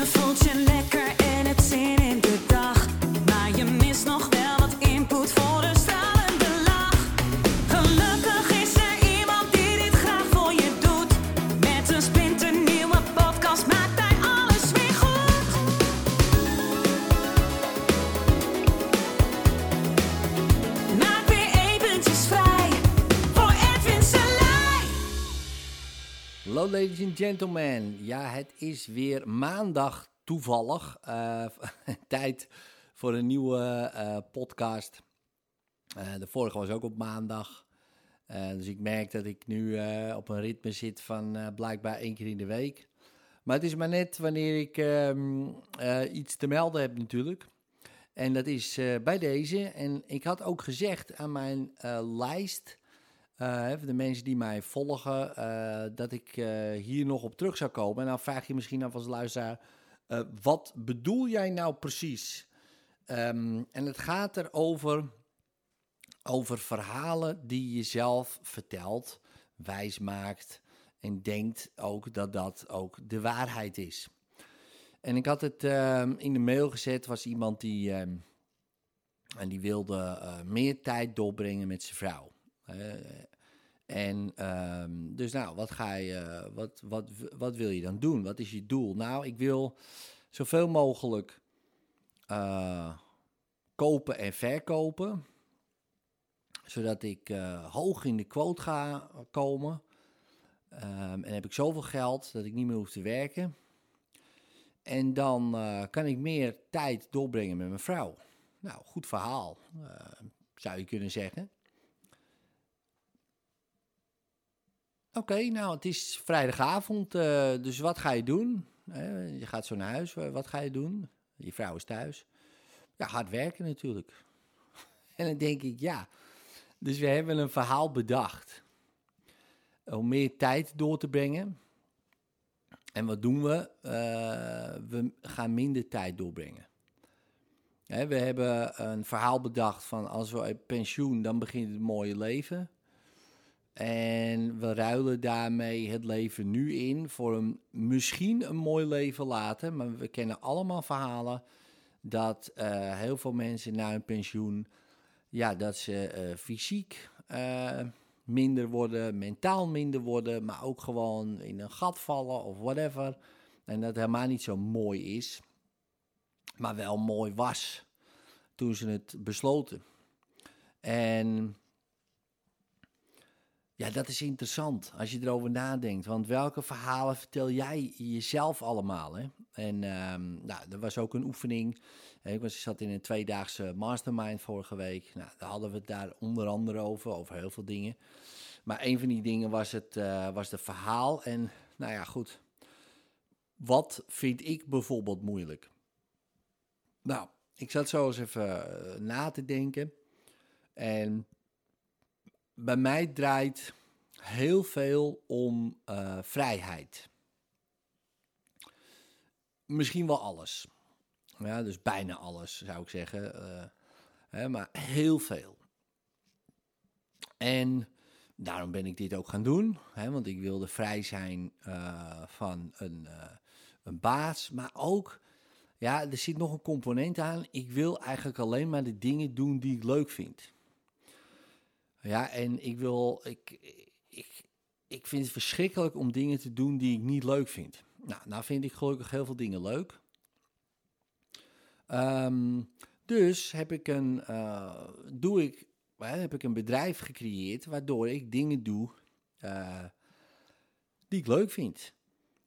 Je voelt Hallo ladies and gentlemen. Ja, het is weer maandag toevallig. eh, tijd voor een nieuwe eh, podcast. Eh, de vorige was ook op maandag. Dus ik merk dat ik nu op een ritme zit van blijkbaar één keer in de week. Maar het is maar net wanneer ik ehm, eh, iets te melden heb natuurlijk. En dat is bij deze. En ik had ook gezegd aan mijn lijst... Voor de mensen die mij volgen, eh, dat ik eh, hier nog op terug zou komen. En dan vraag je misschien af als luisteraar, wat bedoel jij nou precies? Ehm, en het gaat erover over verhalen die je zelf vertelt, wijs maakt en denkt ook dat dat ook de waarheid is. En ik had het ehm, in de mail gezet, was iemand die, ehm, en die wilde meer tijd doorbrengen met zijn vrouw. Eh, en ehm, dus nou, wat ga je, wat, wat, wat wil je dan doen? Wat is je doel? Nou, ik wil zoveel mogelijk eh, kopen en verkopen, zodat ik eh, hoog in de quote ga komen. Ehm, en heb ik zoveel geld dat ik niet meer hoef te werken. En dan eh, kan ik meer tijd doorbrengen met mijn vrouw. Nou, goed verhaal, eh, zou je kunnen zeggen. Oké, nou, het is vrijdagavond, eh, dus wat ga je doen? Eh, je gaat zo naar huis, wa- wat ga je doen? Je vrouw is thuis. Ja, hard werken natuurlijk. en dan denk ik, ja, dus we hebben een verhaal bedacht. Om meer tijd door te brengen. En wat doen we? Eh, we gaan minder tijd doorbrengen. Hè, we hebben een verhaal bedacht van als we pensioen, dan begint het mooie leven. En we ruilen daarmee het leven nu in voor een misschien een mooi leven later. Maar we kennen allemaal verhalen dat eh, heel veel mensen na hun pensioen, ja, dat ze eh, fysiek eh, minder worden, mentaal minder worden, maar ook gewoon in een gat vallen of whatever. En dat helemaal niet zo mooi is, maar wel mooi was toen ze het besloten. En ja, dat is interessant als je erover nadenkt. Want welke verhalen vertel jij jezelf allemaal? Hè? En ehm, nou, er was ook een oefening. Ik zat in een tweedaagse mastermind vorige week. Nou, daar hadden we het daar onder andere over, over heel veel dingen. Maar een van die dingen was het, eh was het verhaal. En nou ja, goed. Wat vind ik bijvoorbeeld moeilijk? Nou, ik zat zo eens even eh, na te denken. En bij mij draait heel veel om eh, vrijheid. Misschien wel alles. Ja, dus bijna alles zou ik zeggen. eh, hè, maar heel veel. En daarom ben ik dit ook gaan doen. Hè, want ik wilde vrij zijn eh, van een, een baas. Maar ook, ja, er zit nog een component aan. Ik wil eigenlijk alleen maar de dingen doen die ik leuk vind. Ja, en ik wil. Ik, ik, ik vind het verschrikkelijk om dingen te doen die ik niet leuk vind. Nou, nou vind ik gelukkig heel veel dingen leuk. Ehm, dus heb ik een, eh, doe ik, heb ik een bedrijf gecreëerd waardoor ik dingen doe eh, die ik leuk vind.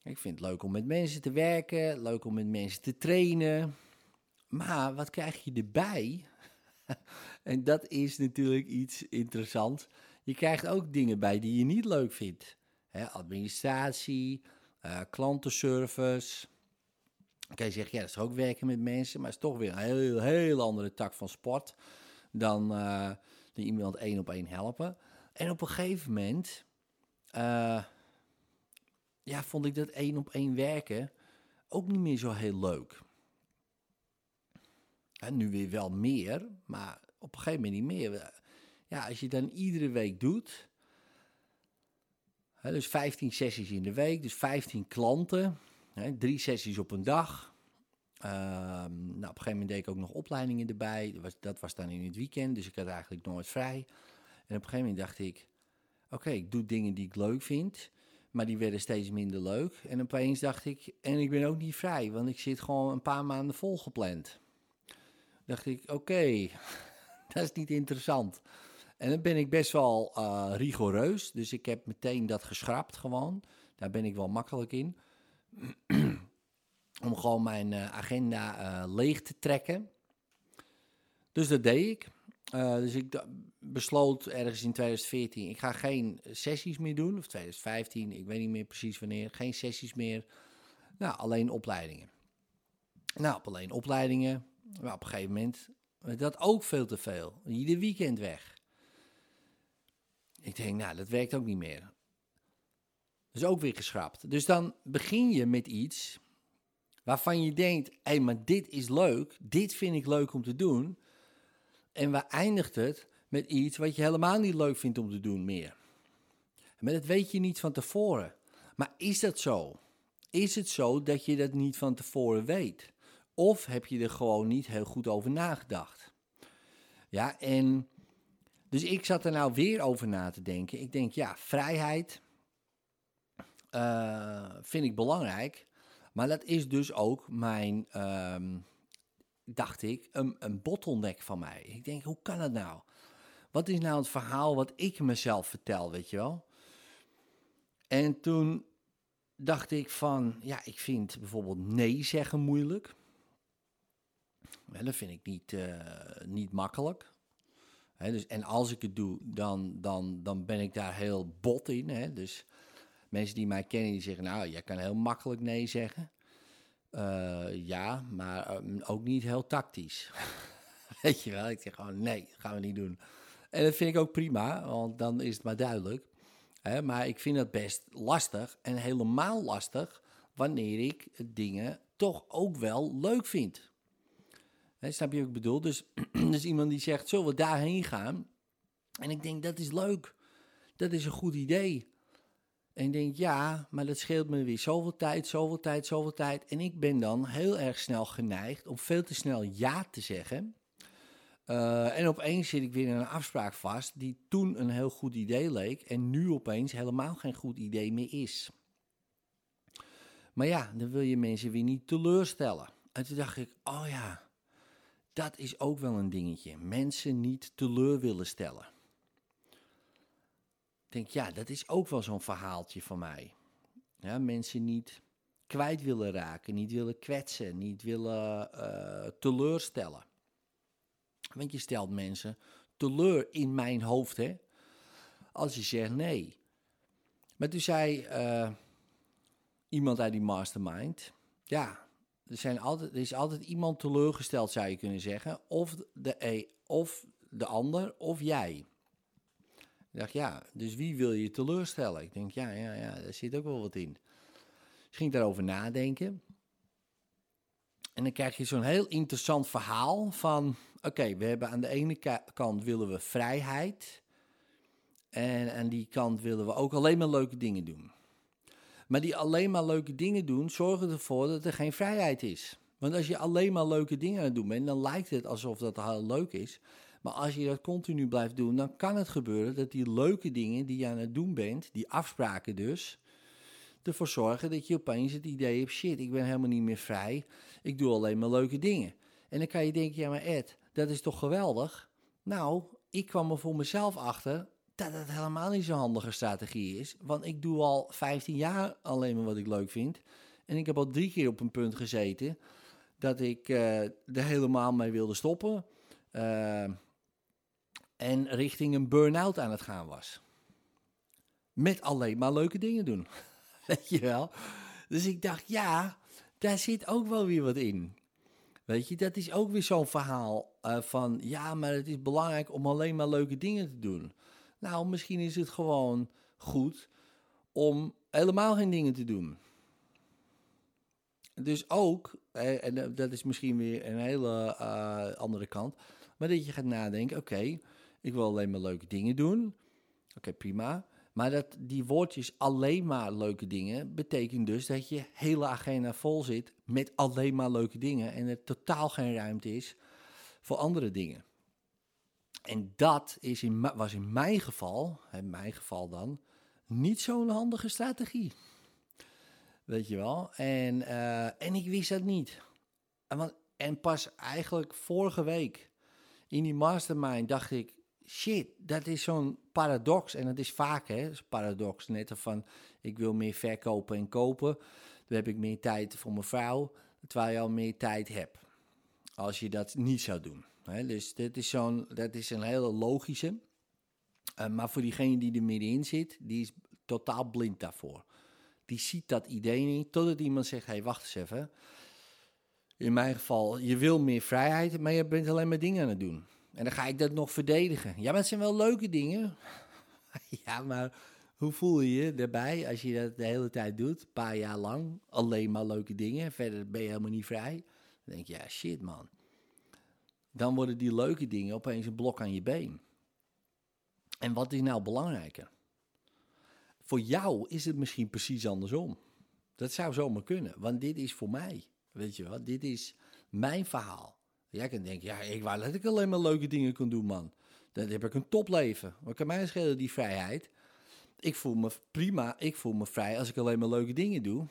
Ik vind het leuk om met mensen te werken, leuk om met mensen te trainen. Maar wat krijg je erbij? En dat is natuurlijk iets interessants. Je krijgt ook dingen bij die je niet leuk vindt. Hè, administratie, eh, klantenservice. Kan je zeggen, ja, dat is ook werken met mensen, maar het is toch weer een heel, heel andere tak van sport dan, eh, iemand één op één helpen. En op een gegeven moment, eh, ja, vond ik dat één op één werken ook niet meer zo heel leuk. Nu weer wel meer, maar op een gegeven moment niet meer. Ja, als je dan iedere week doet, dus 15 sessies in de week, dus 15 klanten, Hè, drie sessies op een dag. Ehm, nou, op een gegeven moment deed ik ook nog opleidingen erbij. Dat was, dat was dan in het weekend, dus ik had eigenlijk nooit vrij. En op een gegeven moment dacht ik, oké, ik doe dingen die ik leuk vind, maar die werden steeds minder leuk. En opeens dacht ik, en ik ben ook niet vrij, want ik zit gewoon een paar maanden volgepland. Dacht ik, oké, dat is niet interessant. En dan ben ik best wel eh, rigoureus, dus ik heb meteen dat geschrapt gewoon. Daar ben ik wel makkelijk in. Om gewoon mijn eh, agenda eh, leeg te trekken. Dus dat deed ik. Dus ik besloot ergens in 2014, ik ga geen sessies meer doen. Of 2015, ik weet niet meer precies wanneer. Geen sessies meer. Nou, alleen opleidingen. Nou, alleen opleidingen. Maar op een gegeven moment, dat ook veel te veel. Ieder weekend weg. Ik denk, nou, dat werkt ook niet meer. Dus ook weer geschrapt. Dus dan begin je met iets waarvan je denkt, hé, hey, maar dit is leuk. Dit vind ik leuk om te doen. En waar eindigt het met iets wat je helemaal niet leuk vindt om te doen meer? Maar dat weet je niet van tevoren. Maar is dat zo? Is het zo dat je dat niet van tevoren weet? Of heb je er gewoon niet heel goed over nagedacht? Ja, en dus ik zat er nou weer over na te denken. Ik denk, ja, vrijheid uh, vind ik belangrijk. Maar dat is dus ook mijn, um, dacht ik, een, een bottleneck van mij. Ik denk, hoe kan dat nou? Wat is nou het verhaal wat ik mezelf vertel, weet je wel? En toen dacht ik van, ja, ik vind bijvoorbeeld nee zeggen moeilijk. Dat vind ik niet, uh, niet makkelijk. Dus, en als ik het doe, dan, dan, dan ben ik daar heel bot in. Dus mensen die mij kennen, die zeggen, nou, jij kan heel makkelijk nee zeggen. Uh, ja, maar um, ook niet heel tactisch. Weet je wel, ik zeg gewoon, nee, gaan we niet doen. En dat vind ik ook prima, want dan is het maar duidelijk. Maar ik vind het best lastig en helemaal lastig wanneer ik dingen toch ook wel leuk vind. He, snap je wat ik bedoel? Dus, iemand die zegt, zullen we daarheen gaan? En ik denk, dat is leuk. Dat is een goed idee. En ik denk, ja, maar dat scheelt me weer zoveel tijd, zoveel tijd, zoveel tijd. En ik ben dan heel erg snel geneigd om veel te snel ja te zeggen. Uh, en opeens zit ik weer in een afspraak vast die toen een heel goed idee leek en nu opeens helemaal geen goed idee meer is. Maar ja, dan wil je mensen weer niet teleurstellen. En toen dacht ik, oh ja, dat is ook wel een dingetje. Mensen niet teleur willen stellen. Ik denk, ja, dat is ook wel zo'n verhaaltje van mij. Ja, mensen niet kwijt willen raken, niet willen kwetsen, niet willen uh, teleurstellen. Want je stelt mensen teleur in mijn hoofd, hè. Als je zegt nee. Maar toen zei uh, iemand uit die mastermind, ja, er, zijn altijd, er is altijd iemand teleurgesteld, zou je kunnen zeggen. Of de, e, of de ander, of jij. Ik dacht, ja, dus wie wil je teleurstellen? Ik denk, ja, ja, ja, daar zit ook wel wat in. Dus ging ik daarover nadenken. En dan krijg je zo'n heel interessant verhaal van... Oké, we hebben aan de ene kant willen we vrijheid... En aan die kant willen we ook alleen maar leuke dingen doen. Maar die alleen maar leuke dingen doen, zorgen ervoor dat er geen vrijheid is. Want als je alleen maar leuke dingen aan het doen bent, dan lijkt het alsof dat heel leuk is. Maar als je dat continu blijft doen, dan kan het gebeuren dat die leuke dingen die je aan het doen bent, die afspraken dus, ervoor zorgen dat je opeens het idee hebt, shit, ik ben helemaal niet meer vrij. Ik doe alleen maar leuke dingen. En dan kan je denken, ja maar Ed, dat is toch geweldig? Nou, ik kwam er voor mezelf achter dat het helemaal niet zo'n handige strategie is. Want ik doe al 15 jaar alleen maar wat ik leuk vind. En ik heb al drie keer op een punt gezeten dat ik uh, er helemaal mee wilde stoppen. Uh, en richting een burn-out aan het gaan was. Met alleen maar leuke dingen doen. Weet je wel? Dus ik dacht, ja, daar zit ook wel weer wat in. Weet je, dat is ook weer zo'n verhaal uh, van, ja, maar het is belangrijk om alleen maar leuke dingen te doen. Nou, misschien is het gewoon goed om helemaal geen dingen te doen. Dus ook, en dat is misschien weer een hele uh, andere kant, maar dat je gaat nadenken, oké, ik wil alleen maar leuke dingen doen. Oké, prima. Maar dat, die woordjes alleen maar leuke dingen betekent dus dat je hele agenda vol zit met alleen maar leuke dingen en er totaal geen ruimte is voor andere dingen. En dat is in, was in mijn geval, in mijn geval dan, niet zo'n handige strategie. Weet je wel? En, uh, en ik wist dat niet. En, want, en pas eigenlijk vorige week in die mastermind dacht ik, shit, dat is zo'n paradox. En dat is vaak, hè, is paradox. Net van, ik wil meer verkopen en kopen. Dan heb ik meer tijd voor mijn vrouw, terwijl je al meer tijd hebt. Als je dat niet zou doen. Dus dit is zo'n, dat is een hele logische. Uh, maar voor diegene die er middenin zit, die is totaal blind daarvoor. Die ziet dat idee niet, totdat iemand zegt, hey, wacht eens even. In mijn geval, je wil meer vrijheid, maar je bent alleen maar dingen aan het doen. En dan ga ik dat nog verdedigen. Ja, maar het zijn wel leuke dingen. ja, maar hoe voel je je daarbij als je dat de hele tijd doet? Een paar jaar lang. Alleen maar leuke dingen. Verder ben je helemaal niet vrij. Dan denk je, ja, shit man. Dan worden die leuke dingen opeens een blok aan je been. En wat is nou belangrijker? Voor jou is het misschien precies andersom. Dat zou zomaar kunnen, want dit is voor mij. Weet je wat? Dit is mijn verhaal. Jij kan denken, ja, ik wou dat ik alleen maar leuke dingen kon doen, man. Dan heb ik een topleven. Wat kan mij schelen, die vrijheid? Ik voel me prima, ik voel me vrij als ik alleen maar leuke dingen doe.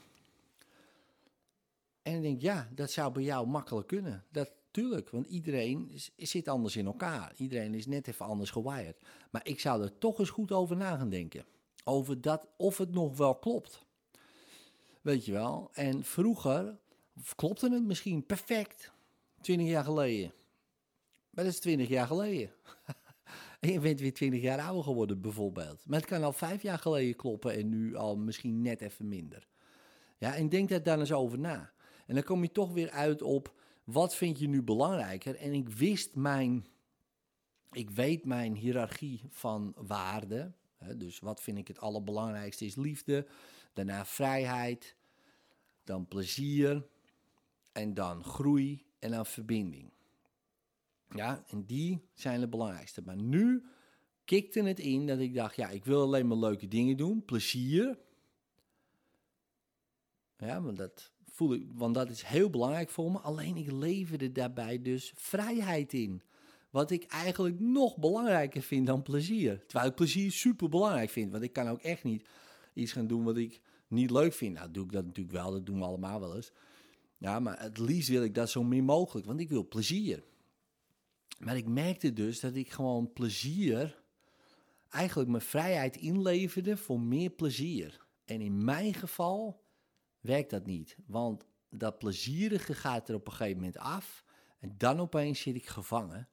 En ik denk, ja, dat zou bij jou makkelijk kunnen. Dat, tuurlijk, want iedereen zit anders in elkaar. Iedereen is net even anders gewired. Maar ik zou er toch eens goed over na gaan denken. Over dat, of het nog wel klopt. Weet je wel? En vroeger klopte het misschien perfect. 20 jaar geleden. Maar dat is 20 jaar geleden. en je bent weer 20 jaar ouder geworden, bijvoorbeeld. Maar het kan al vijf jaar geleden kloppen en nu al misschien net even minder. Ja, en denk daar dan eens over na. En dan kom je toch weer uit op wat vind je nu belangrijker. En ik wist mijn, ik weet mijn hiërarchie van waarden. Dus wat vind ik het allerbelangrijkste is liefde, daarna vrijheid, dan plezier en dan groei en dan verbinding. Ja, en die zijn het belangrijkste. Maar nu kikte het in dat ik dacht, ja, ik wil alleen maar leuke dingen doen, plezier. Ja, want dat ik, want dat is heel belangrijk voor me. Alleen ik leverde daarbij dus vrijheid in. Wat ik eigenlijk nog belangrijker vind dan plezier. Terwijl ik plezier super belangrijk vind. Want ik kan ook echt niet iets gaan doen wat ik niet leuk vind. Nou, doe ik dat natuurlijk wel. Dat doen we allemaal wel eens. Ja, maar het liefst wil ik dat zo min mogelijk. Want ik wil plezier. Maar ik merkte dus dat ik gewoon plezier. Eigenlijk mijn vrijheid inleverde voor meer plezier. En in mijn geval werkt dat niet. Want dat plezierige gaat er op een gegeven moment af. En dan opeens zit ik gevangen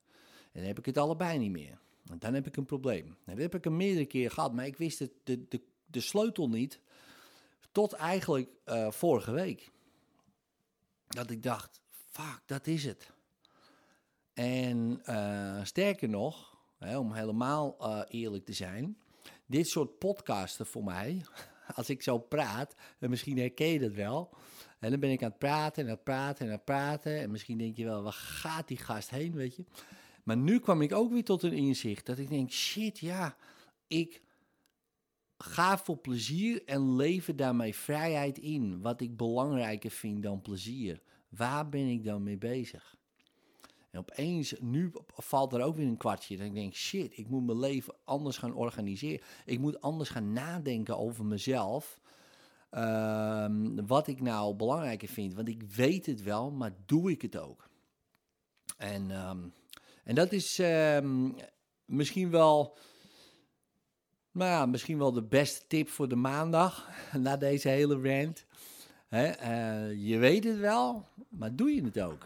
dan heb ik het allebei niet meer. En dan heb ik een probleem. En dat heb ik een meerdere keer gehad, maar ik wist de, de, de, de sleutel niet. Tot eigenlijk uh, vorige week. Dat ik dacht, fuck, dat is het. En uh, sterker nog, hè, om helemaal uh, eerlijk te zijn, dit soort podcasten voor mij, als ik zo praat, en misschien herken je dat wel. En dan ben ik aan het praten en aan het praten en aan het praten. En misschien denk je wel, waar gaat die gast heen, weet je? Maar nu kwam ik ook weer tot een inzicht dat ik denk: shit, ja, ik ga voor plezier en lever daarmee vrijheid in. Wat ik belangrijker vind dan plezier. Waar ben ik dan mee bezig? En opeens, nu valt er ook weer een kwartje. Dat ik denk, shit, ik moet mijn leven anders gaan organiseren. Ik moet anders gaan nadenken over mezelf. Ehm, wat ik nou belangrijker vind. Want ik weet het wel, maar doe ik het ook? En um, en dat is ehm, misschien wel. Nou ja, misschien wel de beste tip voor de maandag. Na deze hele rant. uh, je weet het wel, maar doe je het ook?